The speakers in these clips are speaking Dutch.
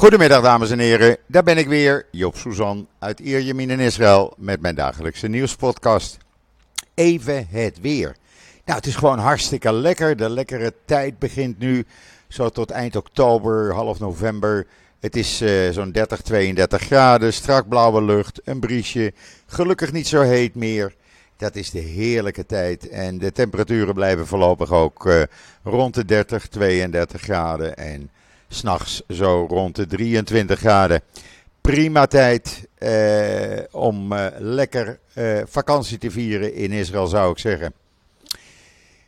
Goedemiddag dames en heren, daar ben ik weer, Joop Suzan uit Ierjemien in Israël met mijn dagelijkse nieuwspodcast. Even het weer. Nou, het is gewoon hartstikke lekker. De lekkere tijd begint nu, zo tot eind oktober, half november. Het is uh, zo'n 30, 32 graden, strak blauwe lucht, een briesje. Gelukkig niet zo heet meer. Dat is de heerlijke tijd. En de temperaturen blijven voorlopig ook uh, rond de 30, 32 graden. En s'nachts zo rond de 23 graden. Prima tijd eh, om eh, lekker eh, vakantie te vieren in Israël, zou ik zeggen.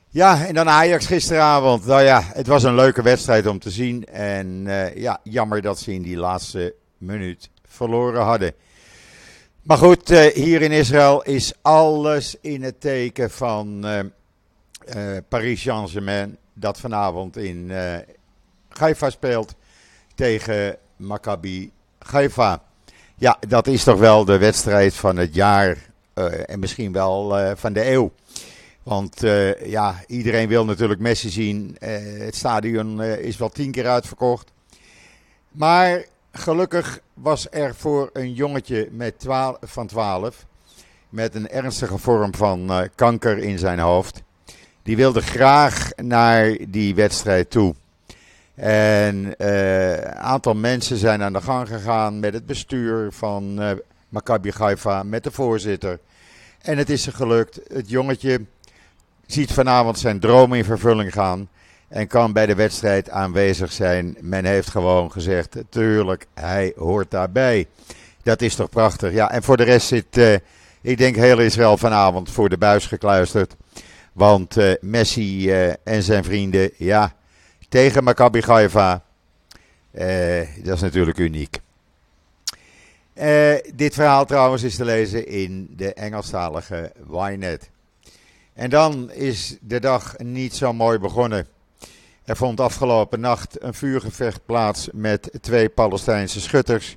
Ja, en dan Ajax gisteravond. Nou ja, het was een leuke wedstrijd om te zien. En eh, ja, jammer dat ze in die laatste minuut verloren hadden. Maar goed, eh, hier in Israël is alles in het teken van Paris Saint-Germain. Dat vanavond in Haifa speelt tegen Maccabi Haifa. Ja, dat is toch wel de wedstrijd van het jaar uh, en misschien wel uh, van de eeuw. Want uh, ja, iedereen wil natuurlijk Messi zien. het stadion is wel tien keer uitverkocht. Maar gelukkig was er voor een jongetje met 12, van 12 met een ernstige vorm van kanker in zijn hoofd. Die wilde graag naar die wedstrijd toe. En een uh, aantal mensen zijn aan de gang gegaan met het bestuur van uh, Maccabi Haifa, met de voorzitter. En het is er gelukt. Het jongetje ziet vanavond zijn droom in vervulling gaan. En kan bij de wedstrijd aanwezig zijn. Men heeft gewoon gezegd, tuurlijk, hij hoort daarbij. Dat is toch prachtig. Ja, en voor de rest zit, uh, ik denk heel Israël vanavond voor de buis gekluisterd. Want Messi en zijn vrienden, ja tegen Maccabi Haifa. Uh, dat is natuurlijk uniek. Uh, dit verhaal trouwens is te lezen in de Engelstalige Ynet. En dan is de dag niet zo mooi begonnen. Er vond afgelopen nacht een vuurgevecht plaats met twee Palestijnse schutters.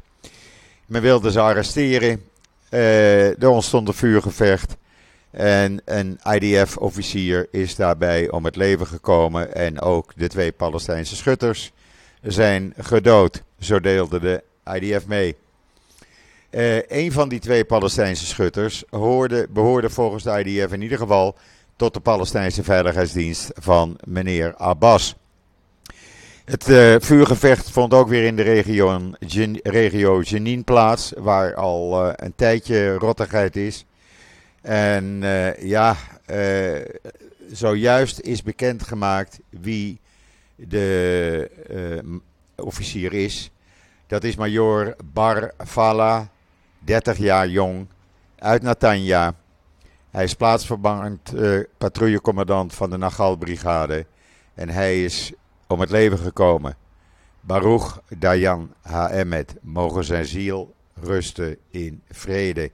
Men wilde ze arresteren. Uh, er ontstond een vuurgevecht. En een IDF-officier is daarbij om het leven gekomen. En ook de twee Palestijnse schutters zijn gedood. Zo deelde de IDF mee. Uh, een van die twee Palestijnse schutters hoorde, behoorde volgens de IDF in ieder geval tot de Palestijnse veiligheidsdienst van meneer Abbas. Het uh, vuurgevecht vond ook weer in de regio, Jenin plaats, waar al uh, een tijdje rottigheid is. En uh, ja, uh, zojuist is bekendgemaakt wie de uh, officier is. Dat is major Bar Fala, 30 jaar jong, uit Natanja. Hij is plaatsvervangend patrouillecommandant van de Nagal-brigade. En hij is om het leven gekomen. Baruch Dayan Haemet, mogen zijn ziel rusten in vrede.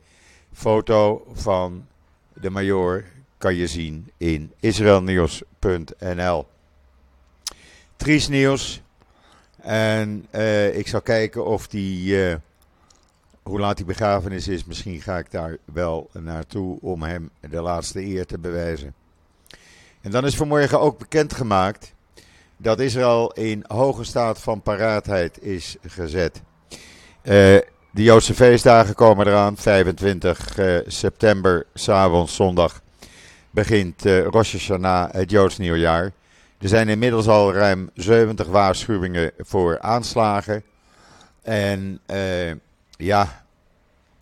Foto van de major kan je zien in israelnieuws.nl. Triest nieuws. En uh, ik zal kijken of die, uh, hoe laat die begrafenis is. Misschien ga ik daar wel naartoe om hem de laatste eer te bewijzen. En dan is vanmorgen ook bekendgemaakt dat Israël in hoge staat van paraatheid is gezet. Uh, de Joodse feestdagen komen eraan. 25 uh, september, s'avonds, zondag, begint uh, Rosh Hashanah, het Joods nieuwjaar. Er zijn inmiddels al ruim 70 waarschuwingen voor aanslagen. En uh, ja,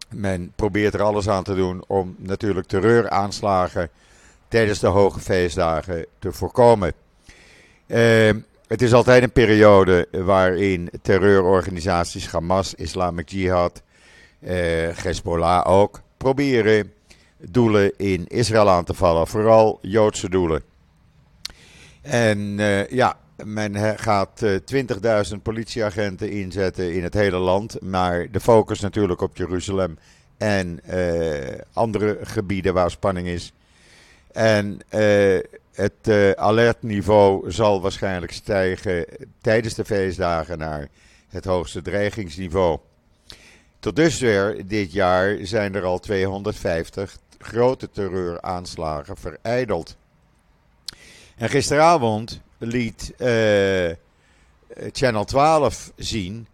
men probeert er alles aan te doen om natuurlijk terreuraanslagen tijdens de hoge feestdagen te voorkomen. Uh, het is altijd een periode waarin terreurorganisaties, Hamas, Islamic Jihad, eh, Hezbollah ook, proberen doelen in Israël aan te vallen. Vooral Joodse doelen. En eh, ja, men gaat uh, 20.000 politieagenten inzetten in het hele land. Maar de focus natuurlijk op Jeruzalem en uh, andere gebieden waar spanning is. En uh, het uh, alertniveau zal waarschijnlijk stijgen tijdens de feestdagen naar het hoogste dreigingsniveau. Tot dusver dit jaar zijn er al 250 grote terreuraanslagen vereideld. En gisteravond liet uh, Channel 12 zien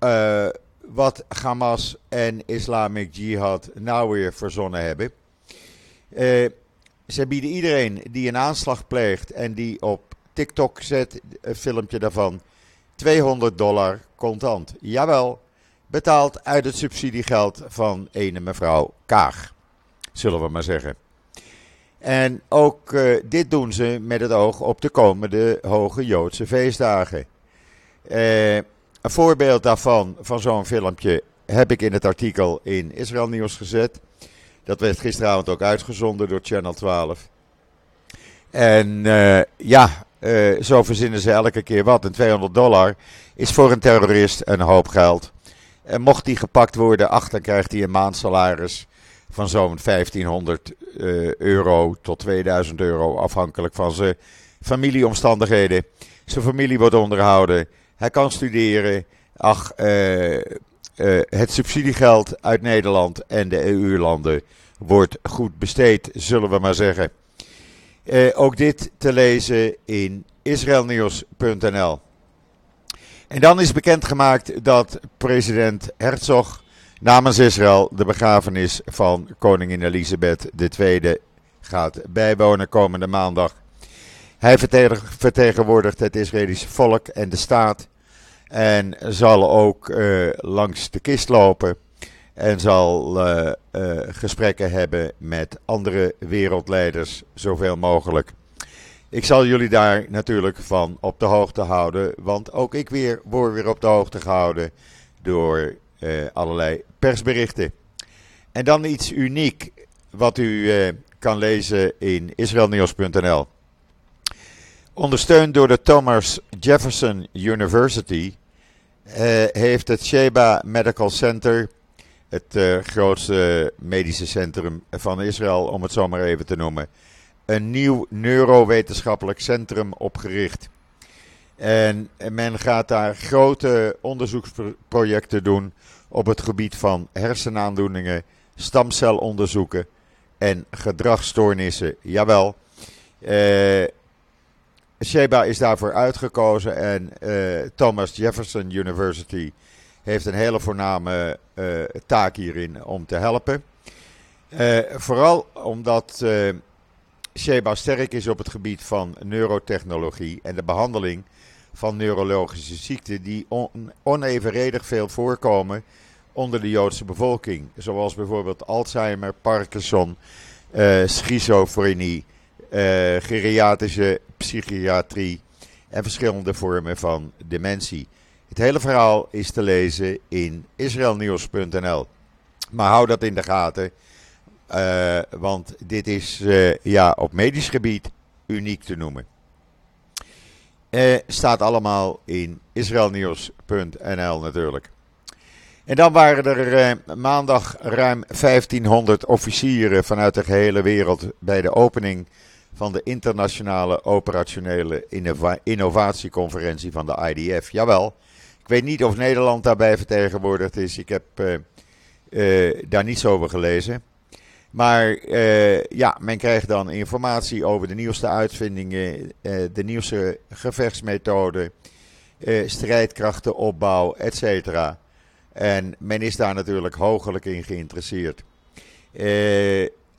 uh, wat Hamas en Islamic Jihad nou weer verzonnen hebben. Uh, ze bieden iedereen die een aanslag pleegt en die op TikTok zet, een filmpje daarvan, 200 dollar contant. Jawel, betaald uit het subsidiegeld van ene mevrouw Kaag, zullen we maar zeggen. En ook uh, dit doen ze met het oog op de komende hoge Joodse feestdagen. Uh, een voorbeeld daarvan, van zo'n filmpje, heb ik in het artikel in Israël Nieuws gezet. Dat werd gisteravond ook uitgezonden door Channel 12. En uh, ja, zo verzinnen ze elke keer wat. En 200 dollar is voor een terrorist een hoop geld. En mocht die gepakt worden, ach, dan krijgt hij een maandsalaris van zo'n 1500 uh, euro tot 2000 euro, afhankelijk van zijn familieomstandigheden. Zijn familie wordt onderhouden, hij kan studeren. Ach, uh, het subsidiegeld uit Nederland en de EU-landen wordt goed besteed, zullen we maar zeggen. ook dit te lezen in israelnieuws.nl. En dan is bekendgemaakt dat president Herzog namens Israël de begrafenis van koningin Elisabeth II gaat bijwonen komende maandag. Hij vertegenwoordigt het Israëlische volk en de staat en zal ook uh, langs de kist lopen en zal uh, uh, gesprekken hebben met andere wereldleiders, zoveel mogelijk. Ik zal jullie daar natuurlijk van op de hoogte houden, want ook ik weer word weer op de hoogte gehouden door allerlei persberichten. En dan iets uniek wat u kan lezen in israelnieuws.nl. Ondersteund door de Thomas Jefferson University heeft het Sheba Medical Center, het grootste medische centrum van Israël, om het zo maar even te noemen, een nieuw neurowetenschappelijk centrum opgericht. En men gaat daar grote onderzoeksprojecten doen op het gebied van hersenaandoeningen, stamcelonderzoeken en gedragsstoornissen. Jawel, uh, Sheba is daarvoor uitgekozen en uh, Thomas Jefferson University heeft een hele voorname uh, taak hierin om te helpen. vooral omdat Sheba sterk is op het gebied van neurotechnologie en de behandeling van neurologische ziekten die on onevenredig veel voorkomen onder de Joodse bevolking. Zoals bijvoorbeeld Alzheimer, Parkinson, uh, schizofrenie, geriatrische psychiatrie en verschillende vormen van dementie. Het hele verhaal is te lezen in israelnieuws.nl. Maar hou dat in de gaten, uh, want dit is ja, op medisch gebied uniek te noemen. Eh, staat allemaal in israelnieuws.nl natuurlijk. En dan waren er eh, maandag ruim 1500 officieren vanuit de gehele wereld bij de opening van de internationale operationele innovatieconferentie van de IDF. Jawel, ik weet niet of Nederland daarbij vertegenwoordigd is. Ik heb uh, daar niets over gelezen. Maar uh, ja, men krijgt dan informatie over de nieuwste uitvindingen, uh, de nieuwste gevechtsmethoden, uh, strijdkrachtenopbouw, etc. En men is daar natuurlijk hoogelijk in geïnteresseerd.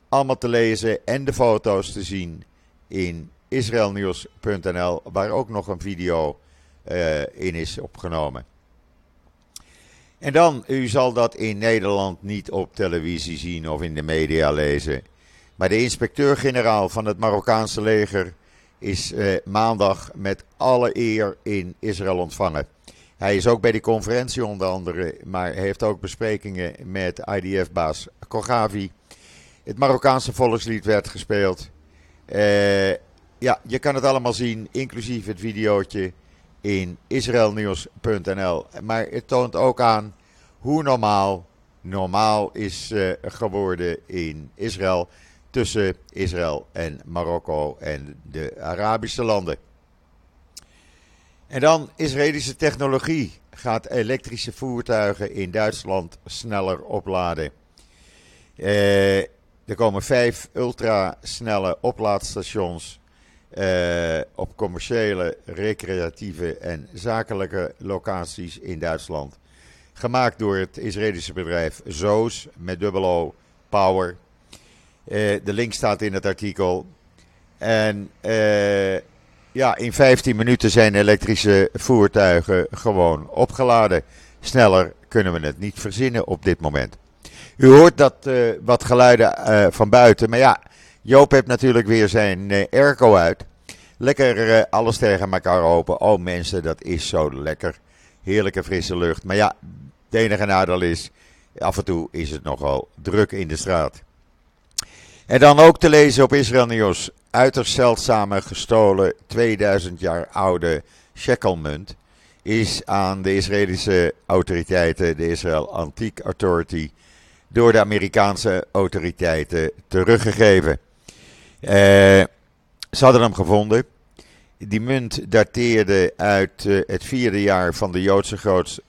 allemaal te lezen en de foto's te zien in israelnieuws.nl, waar ook nog een video in is opgenomen. En dan, u zal dat in Nederland niet op televisie zien of in de media lezen. Maar de inspecteur-generaal van het Marokkaanse leger is eh, maandag met alle eer in Israël ontvangen. Hij is ook bij die conferentie onder andere, maar heeft ook besprekingen met IDF-baas Kogavi. Het Marokkaanse volkslied werd gespeeld. Uh, ja, je kan het allemaal zien, inclusief het videootje in israelnieuws.nl. Maar het toont ook aan hoe normaal normaal is uh, geworden in Israël. Tussen Israël en Marokko en de Arabische landen. En dan Israëlische technologie gaat elektrische voertuigen in Duitsland sneller opladen. Uh, er komen vijf ultrasnelle oplaadstations uh, op commerciële, recreatieve en zakelijke locaties in Duitsland. Gemaakt door het Israëlische bedrijf Zoos met dubbel O Power. de link staat in het artikel. En ja, in 15 minuten zijn elektrische voertuigen gewoon opgeladen. Sneller kunnen we het niet verzinnen op dit moment. U hoort dat uh, wat geluiden uh, van buiten. Maar ja, Joop heeft natuurlijk weer zijn uh, airco uit. Lekker alles tegen elkaar open. Oh mensen, dat is zo lekker. Heerlijke frisse lucht. Maar ja, het enige nadeel is, af en toe is het nogal druk in de straat. En dan ook te lezen op Israël Nieuws. Uiterst zeldzame gestolen 2000 jaar oude shekelmunt is aan de Israëlische autoriteiten, de Israel Antique Authority, door de Amerikaanse autoriteiten teruggegeven. Uh, ze hadden hem gevonden. Die munt dateerde uit uh, het vierde jaar van de Joodse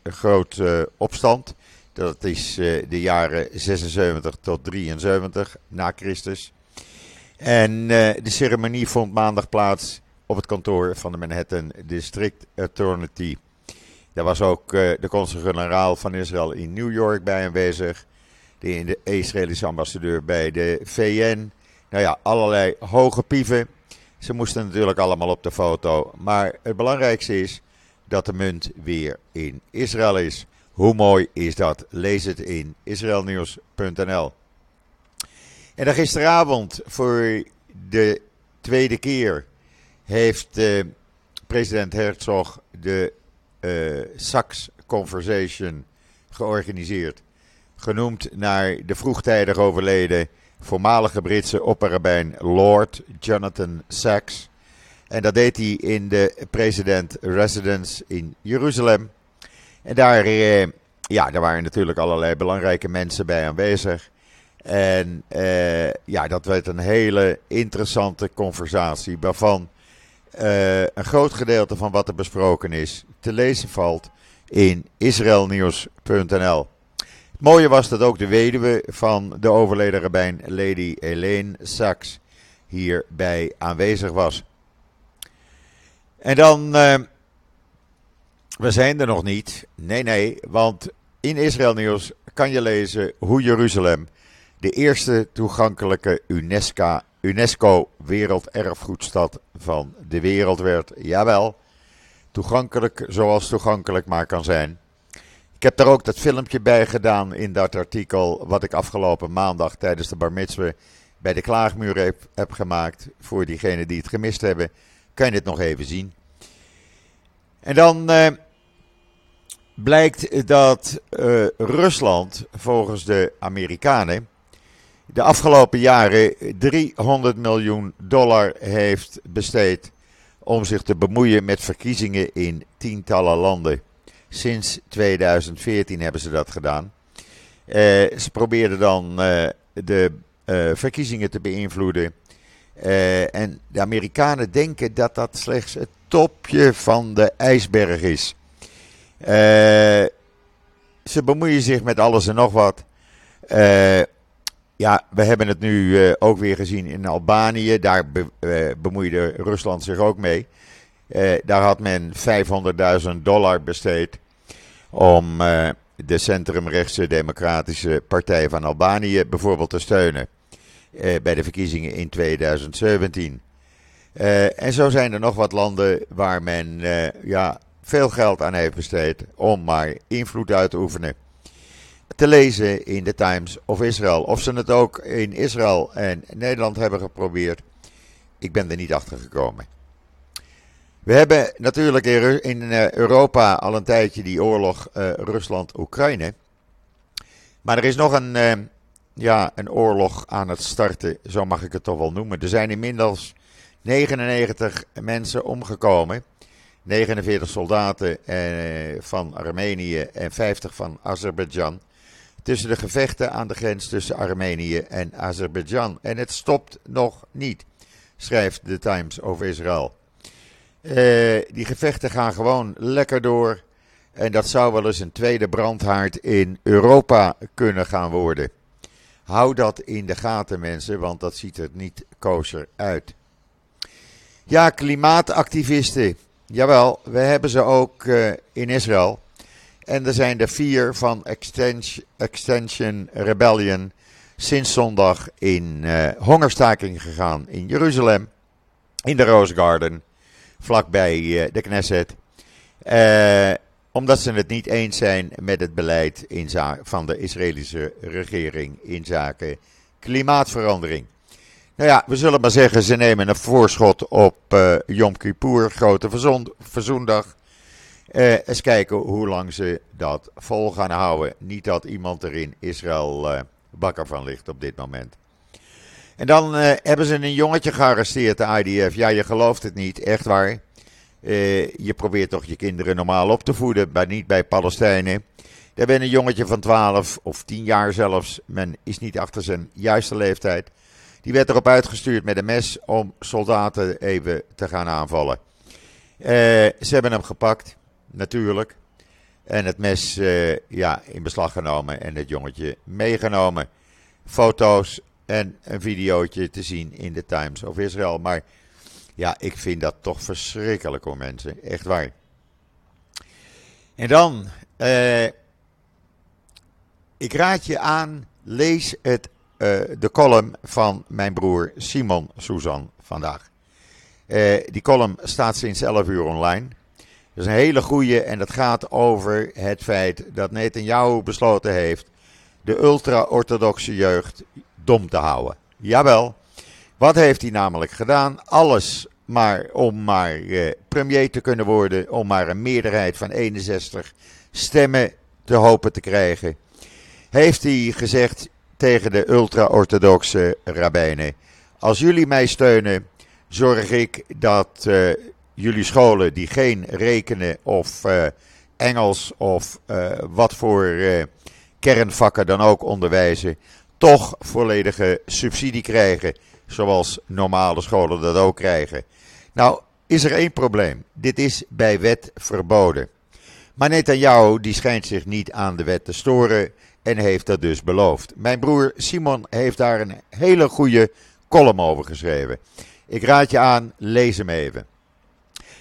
groot uh, opstand. Dat is de jaren 76 tot 73 na Christus. En de ceremonie vond maandag plaats op het kantoor van de Manhattan District Authority. Daar was ook de consul-generaal van Israël in New York bij aanwezig de Israëlische ambassadeur bij de VN. Nou ja, allerlei hoge pieven. Ze moesten natuurlijk allemaal op de foto. Maar het belangrijkste is dat de munt weer in Israël is. Hoe mooi is dat? Lees het in israelnieuws.nl. En gisteravond voor de tweede keer heeft eh, president Herzog de uh, Saks Conversation georganiseerd genoemd naar de vroegtijdig overleden voormalige Britse opperrabijn Lord Jonathan Sachs. En dat deed hij in de president residence in Jeruzalem. En daar, eh, ja, daar waren natuurlijk allerlei belangrijke mensen bij aanwezig. En eh, ja, dat werd een hele interessante conversatie, waarvan eh, een groot gedeelte van wat er besproken is te lezen valt in israelnieuws.nl mooie was dat ook de weduwe van de overleden rabbijn Lady Helene Sachs hierbij aanwezig was. En dan, uh, we zijn er nog niet. Nee, nee, want in Israël Nieuws kan je lezen hoe Jeruzalem de eerste toegankelijke UNESCO, UNESCO Werelderfgoedstad van de wereld werd. Jawel, toegankelijk zoals toegankelijk maar kan zijn. Ik heb daar ook dat filmpje bij gedaan in dat artikel. wat ik afgelopen maandag tijdens de Bar Mitzvah bij de Klaagmuur heb, gemaakt. Voor diegenen die het gemist hebben, kan je dit nog even zien. En dan uh, blijkt dat uh, Rusland, volgens de Amerikanen, de afgelopen jaren 300 miljoen dollar heeft besteed om zich te bemoeien met verkiezingen in tientallen landen. Sinds 2014 hebben ze dat gedaan. Uh, ze probeerden dan uh, de uh, verkiezingen te beïnvloeden. en de Amerikanen denken dat dat slechts het topje van de ijsberg is. ze bemoeien zich met alles en nog wat. ja, we hebben het nu ook weer gezien in Albanië. Daar be bemoeide Rusland zich ook mee. Uh, daar had men 500.000 dollar besteed om uh, de centrumrechtse Democratische Partij van Albanië bijvoorbeeld te steunen uh, bij de verkiezingen in 2017. en zo zijn er nog wat landen waar men ja, veel geld aan heeft besteed om maar invloed uit te oefenen. Te lezen in de Times of Israel. Of ze het ook in Israël en Nederland hebben geprobeerd, ik ben er niet achter gekomen. We hebben natuurlijk in eh, Europa al een tijdje die oorlog uh, Rusland-Oekraïne. Maar er is nog een, uh, ja, een oorlog aan het starten, zo mag ik het toch wel noemen. Er zijn inmiddels 99 mensen omgekomen. 49 soldaten van Armenië en 50 van Azerbeidzjan. Tussen de gevechten aan de grens tussen Armenië en Azerbeidzjan. En het stopt nog niet, schrijft de Times over Israël. Uh, die gevechten gaan gewoon lekker door. En dat zou wel eens een tweede brandhaard in Europa kunnen gaan worden. Hou dat in de gaten, mensen, want dat ziet er niet kosher uit. Ja, klimaatactivisten. Jawel, we hebben ze ook uh, in Israël. En er zijn er vier van Extension, Rebellion sinds zondag in uh, hongerstaking gegaan in Jeruzalem. In de Rose Garden, vlakbij uh, de Knesset. Uh, omdat ze het niet eens zijn met het beleid van de Israëlische regering in zaken klimaatverandering. Nou ja, we zullen maar zeggen, ze nemen een voorschot op uh, Yom Kippur, grote verzoen, verzoendag. Uh, eens kijken hoe lang ze dat vol gaan houden. Niet dat iemand er in Israël uh, bakker van ligt op dit moment. En dan hebben ze een jongetje gearresteerd, de IDF. Ja, je gelooft het niet, echt waar. je probeert toch je kinderen normaal op te voeden, maar niet bij Palestijnen. Daar ben een jongetje van 12 of 10 jaar zelfs. Men is niet achter zijn juiste leeftijd. Die werd erop uitgestuurd met een mes om soldaten even te gaan aanvallen. Uh, ze hebben hem gepakt, natuurlijk. En het mes ja, in beslag genomen en het jongetje meegenomen. Foto's en een videootje te zien in de Times of Israel. Maar ja, ik vind dat toch verschrikkelijk hoor mensen. Echt waar. En dan, uh, ik raad je aan, lees het uh, de column van mijn broer Simon Suzan vandaag. Uh, die column staat sinds 11 uur online. Dat is een hele goede en dat gaat over het feit dat Netanyahu besloten heeft de ultra-orthodoxe jeugd dom te houden. Jawel, wat heeft hij namelijk gedaan? Alles maar om maar uh, premier te kunnen worden, om maar een meerderheid van 61 stemmen te hopen te krijgen. Heeft hij gezegd, tegen de ultra-orthodoxe rabbijnen. Als jullie mij steunen, zorg ik dat uh, jullie scholen die geen rekenen of uh, Engels of uh, wat voor kernvakken dan ook onderwijzen, toch volledige subsidie krijgen, zoals normale scholen dat ook krijgen. Nou, is er één probleem. Dit is bij wet verboden. Maar Netanyahu die schijnt zich niet aan de wet te storen en heeft dat dus beloofd. Mijn broer Simon heeft daar een hele goede column over geschreven. Ik raad je aan, lees hem even.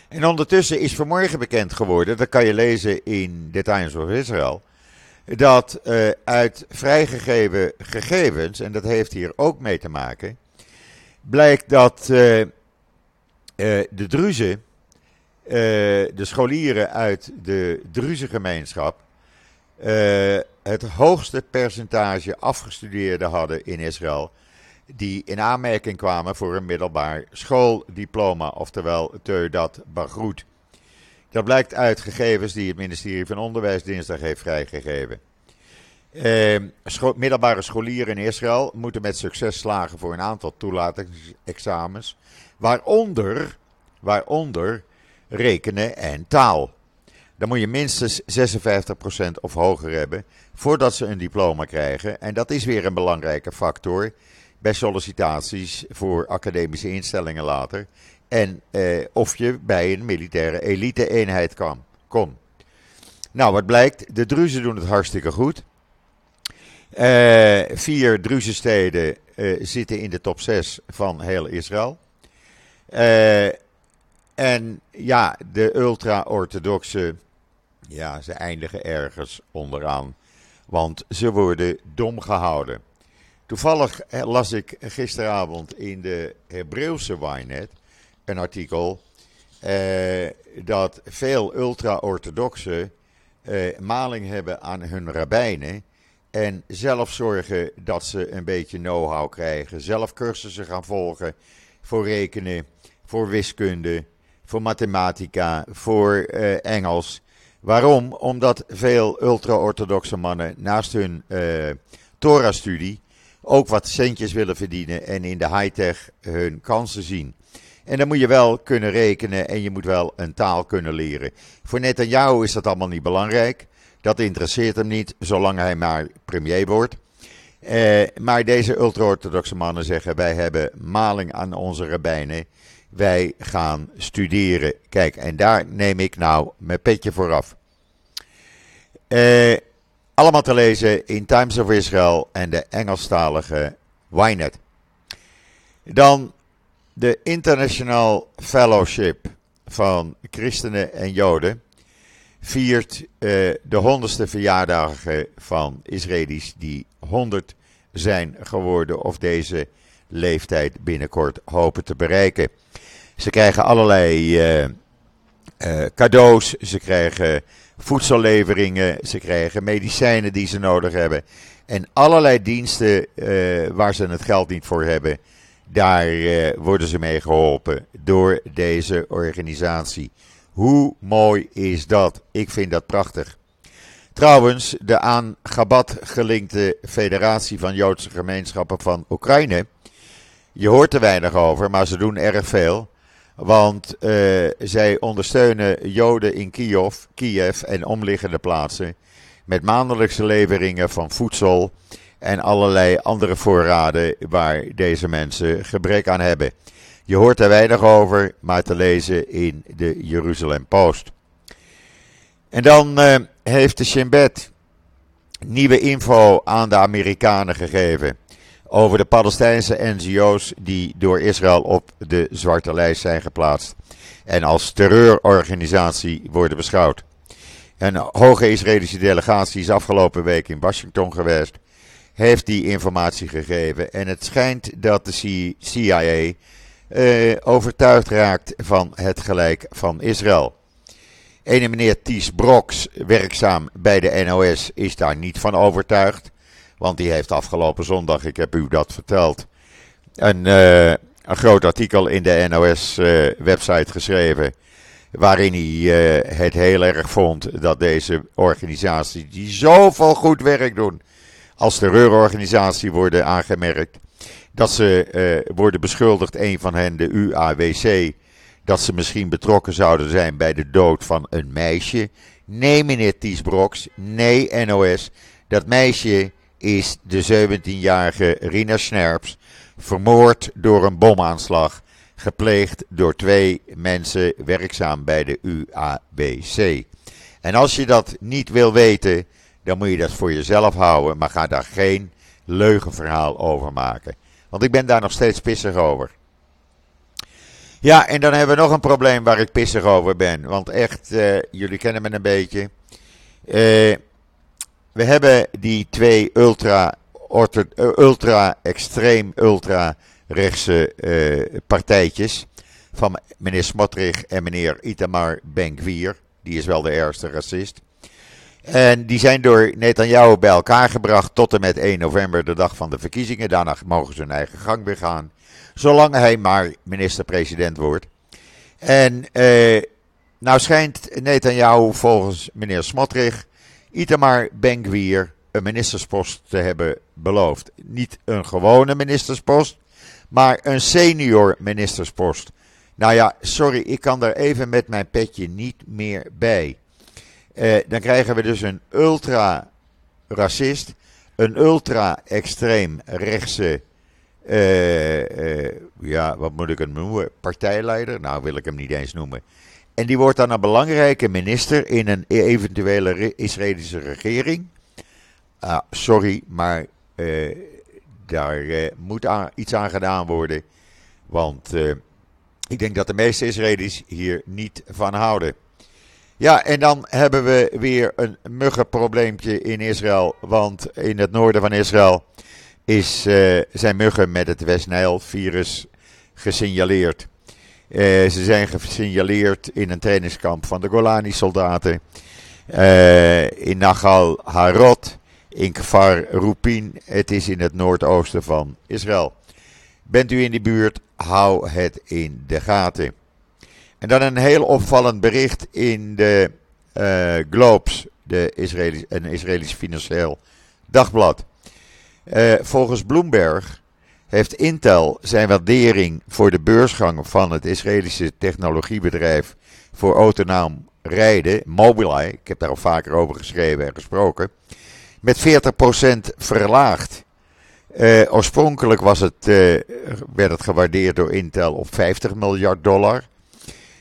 En ondertussen is vanmorgen bekend geworden, dat kan je lezen in The Times of Israel, dat uh, uit vrijgegeven gegevens, en dat heeft hier ook mee te maken, blijkt dat uh, uh, de Druzen, de scholieren uit de Druzengemeenschap, het hoogste percentage afgestudeerden hadden in Israël. Die in aanmerking kwamen voor een middelbaar schooldiploma, oftewel Teudat Bagroet. Dat blijkt uit gegevens die het ministerie van Onderwijs dinsdag heeft vrijgegeven. Eh, scho middelbare scholieren in Israël moeten met succes slagen voor een aantal toelatingsexamens, waaronder, waaronder rekenen en taal. Dan moet je minstens 56% of hoger hebben voordat ze een diploma krijgen. En dat is weer een belangrijke factor bij sollicitaties voor academische instellingen later. En eh, of je bij een militaire elite-eenheid kan, komt. Nou, wat blijkt? De Druzen doen het hartstikke goed. Uh, vier Druzensteden uh, zitten in de top 6 van heel Israël. Uh, en ja, de ultra-orthodoxe, ja, ze eindigen ergens onderaan. Want ze worden dom gehouden. Toevallig las ik gisteravond in de Hebreeuwse Wynet een artikel eh, dat veel ultra-orthodoxen eh, maling hebben aan hun rabbijnen. En zelf zorgen dat ze een beetje know-how krijgen. Zelf cursussen gaan volgen voor rekenen, voor wiskunde, voor mathematica, voor eh, Engels. Waarom? Omdat veel ultra-orthodoxe mannen naast hun uh, Torah-studie ook wat centjes willen verdienen en in de high-tech hun kansen zien. En dan moet je wel kunnen rekenen en je moet wel een taal kunnen leren. Voor Netanyahu is dat allemaal niet belangrijk. Dat interesseert hem niet, zolang hij maar premier wordt. Uh, maar deze ultra-orthodoxe mannen zeggen: wij hebben maling aan onze rabbijnen. Wij gaan studeren. Kijk, en daar neem ik nou mijn petje voor af. Eh, allemaal te lezen in Times of Israel en de Engelstalige Ynet. Dan de International Fellowship van Christenen en Joden. viert de honderdste verjaardagen van Israëli's die 100 zijn geworden of deze leeftijd binnenkort hopen te bereiken. Ze krijgen allerlei cadeaus, ze krijgen voedselleveringen, ze krijgen medicijnen die ze nodig hebben. En allerlei diensten uh, waar ze het geld niet voor hebben, daar uh, worden ze mee geholpen door deze organisatie. Hoe mooi is dat? Ik vind dat prachtig. Trouwens, de aan Gabat gelinkte Federatie van Joodse Gemeenschappen van Oekraïne. Je hoort er weinig over, maar ze doen erg veel. Want uh, zij ondersteunen Joden in Kiev, Kiev en omliggende plaatsen met maandelijkse leveringen van voedsel en allerlei andere voorraden waar deze mensen gebrek aan hebben. Je hoort er weinig over, maar te lezen in de Jeruzalem Post. En dan uh, heeft de Shin Bet nieuwe info aan de Amerikanen gegeven over de Palestijnse NGO's die door Israël op de zwarte lijst zijn geplaatst en als terreurorganisatie worden beschouwd. Een hoge Israëlische delegatie is afgelopen week in Washington geweest, heeft die informatie gegeven en het schijnt dat de CIA eh, overtuigd raakt van het gelijk van Israël. Ene meneer Ties Broks, werkzaam bij de NOS, is daar niet van overtuigd. Want die heeft afgelopen zondag, ik heb u dat verteld, een, uh, een groot artikel in de NOS-website uh, geschreven. Waarin hij uh, het heel erg vond dat deze organisaties, die zoveel goed werk doen, als terreurorganisatie worden aangemerkt. Dat ze worden beschuldigd, een van hen, de UAWC, dat ze misschien betrokken zouden zijn bij de dood van een meisje. Nee, meneer Tiesbroks, nee, NOS. Dat meisje is de 17-jarige Rina Snerps vermoord door een bomaanslag, gepleegd door twee mensen werkzaam bij de UABC. En als je dat niet wil weten, dan moet je dat voor jezelf houden, maar ga daar geen leugenverhaal over maken. Want ik ben daar nog steeds pissig over. Ja, en dan hebben we nog een probleem waar ik pissig over ben. Want echt, uh, jullie kennen me een beetje. Uh, we hebben die twee ultra, eh, ultra extreem, ultra rechtse uh, partijtjes van meneer Smotrich en meneer Itamar Ben-Gvir. Die is wel de ergste racist. En die zijn door Netanyahu bij elkaar gebracht tot en met 1 november, de dag van de verkiezingen. Daarna mogen ze hun eigen gang weer gaan. Zolang hij maar minister-president wordt. En eh, nou schijnt Netanyahu volgens meneer Smotrich Itamar Ben-Gvir een ministerspost te hebben beloofd. Niet een gewone ministerspost, maar een senior ministerspost. Nou ja, sorry, ik kan daar even met mijn petje niet meer bij. Eh, dan krijgen we dus een ultra-racist, een ultra-extreem rechtse, uh, uh, ja, wat moet ik hem noemen? Partijleider? Nou, wil ik hem niet eens noemen. En die wordt dan een belangrijke minister in een eventuele Israëlische regering. Uh, sorry, maar uh, daar uh, moet iets aan gedaan worden. Want eh, ik denk dat de meeste Israëli's hier niet van houden. Ja, en dan hebben we weer een muggenprobleempje in Israël. Want in het noorden van Israël is, zijn muggen met het West-Nijl-virus gesignaleerd. Uh, ze zijn gesignaleerd in een trainingskamp van de Golani-soldaten. Uh, in Nagal Harot, in Kfar Rupin. Het is in het noordoosten van Israël. Bent u in die buurt, hou het in de gaten. En dan een heel opvallend bericht in de uh, Globes, de Israëlisch, een Israëlisch financieel dagblad. volgens Bloomberg heeft Intel zijn waardering voor de beursgang van het Israëlische technologiebedrijf voor autonoom rijden, Mobileye, ik heb daar al vaker over geschreven en gesproken, met 40% verlaagd. Uh, oorspronkelijk was het, uh, werd het gewaardeerd door Intel op 50 miljard dollar.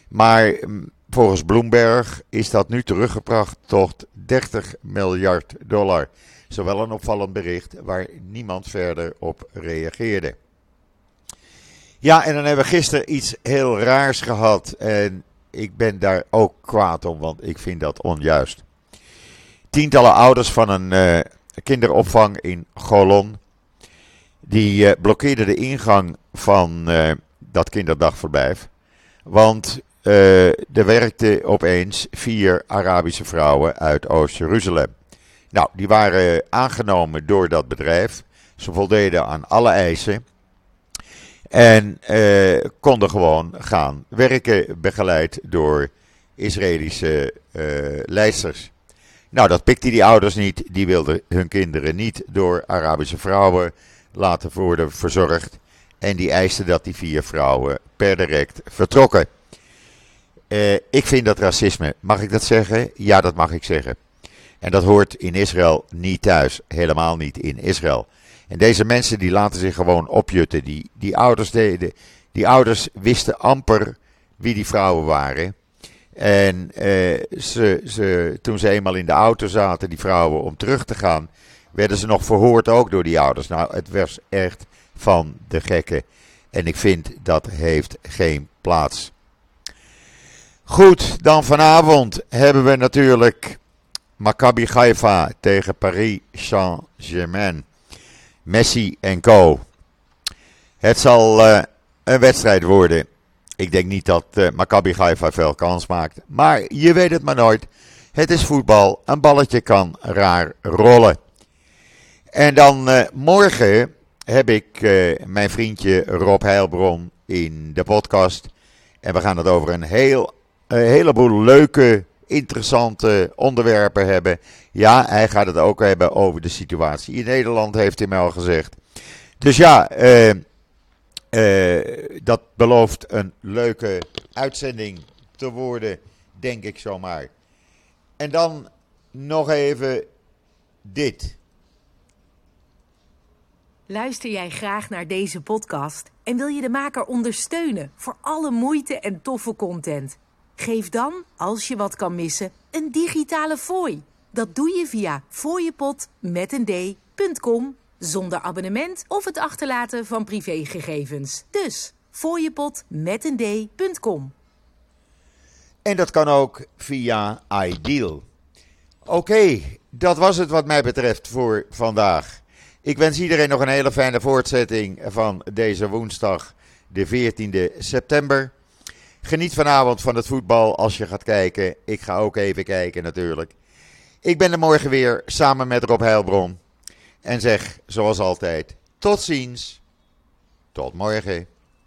Maar mm, volgens Bloomberg is dat nu teruggebracht tot 30 miljard dollar. Zowel een opvallend bericht waar niemand verder op reageerde. Ja, en dan hebben we gisteren iets heel raars gehad. En ik ben daar ook kwaad om, want ik vind dat onjuist. Tientallen ouders van een uh, kinderopvang in Golon, die uh, blokkeerden de ingang van uh, dat kinderdagverblijf. Want er werkten opeens vier Arabische vrouwen uit Oost-Jeruzalem. Nou, die waren aangenomen door dat bedrijf. Ze voldeden aan alle eisen. En eh, konden gewoon gaan werken, begeleid door Israëlische eh, leidsters. Nou, dat pikte die ouders niet. Die wilden hun kinderen niet door Arabische vrouwen laten worden verzorgd. En die eisten dat die vier vrouwen per direct vertrokken. Uh, ik vind dat racisme. Mag ik dat zeggen? Ja, dat mag ik zeggen. En dat hoort in Israël niet thuis. Helemaal niet in Israël. En deze mensen die laten zich gewoon opjutten. Die, die ouders deden. Die ouders wisten amper wie die vrouwen waren. En eh, ze, ze, toen ze eenmaal in de auto zaten, die vrouwen, om terug te gaan, werden ze nog verhoord ook door die ouders. Nou, het was echt van de gekken. En ik vind dat heeft geen plaats. Goed, dan vanavond hebben we natuurlijk Maccabi Haifa tegen Paris Saint-Germain. Messi en co. Het zal uh, een wedstrijd worden. Ik denk niet dat uh, Maccabi Haifa veel kans maakt. Maar je weet het maar nooit. Het is voetbal. Een balletje kan raar rollen. En dan uh, morgen heb ik mijn vriendje Rob Heilbron in de podcast. En we gaan het over een, heel, een heleboel leuke interessante onderwerpen hebben. Ja, hij gaat het ook hebben over de situatie in Nederland, heeft hij mij al gezegd. Dus ja, uh, uh, dat belooft een leuke uitzending te worden, denk ik zomaar. En dan nog even dit. Luister jij graag naar deze podcast en wil je de maker ondersteunen voor alle moeite en toffe content? Geef dan, als je wat kan missen, een digitale fooi. Dat doe je via d.com zonder abonnement of het achterlaten van privégegevens. Dus d.com. En dat kan ook via Ideal. Oké, dat was het wat mij betreft voor vandaag. Ik wens iedereen nog een hele fijne voortzetting van deze woensdag, de 14e september. Geniet vanavond van het voetbal als je gaat kijken. Ik ga ook even kijken natuurlijk. Ik ben er morgen weer samen met Rob Heilbron. En zeg, zoals altijd, tot ziens. Tot morgen.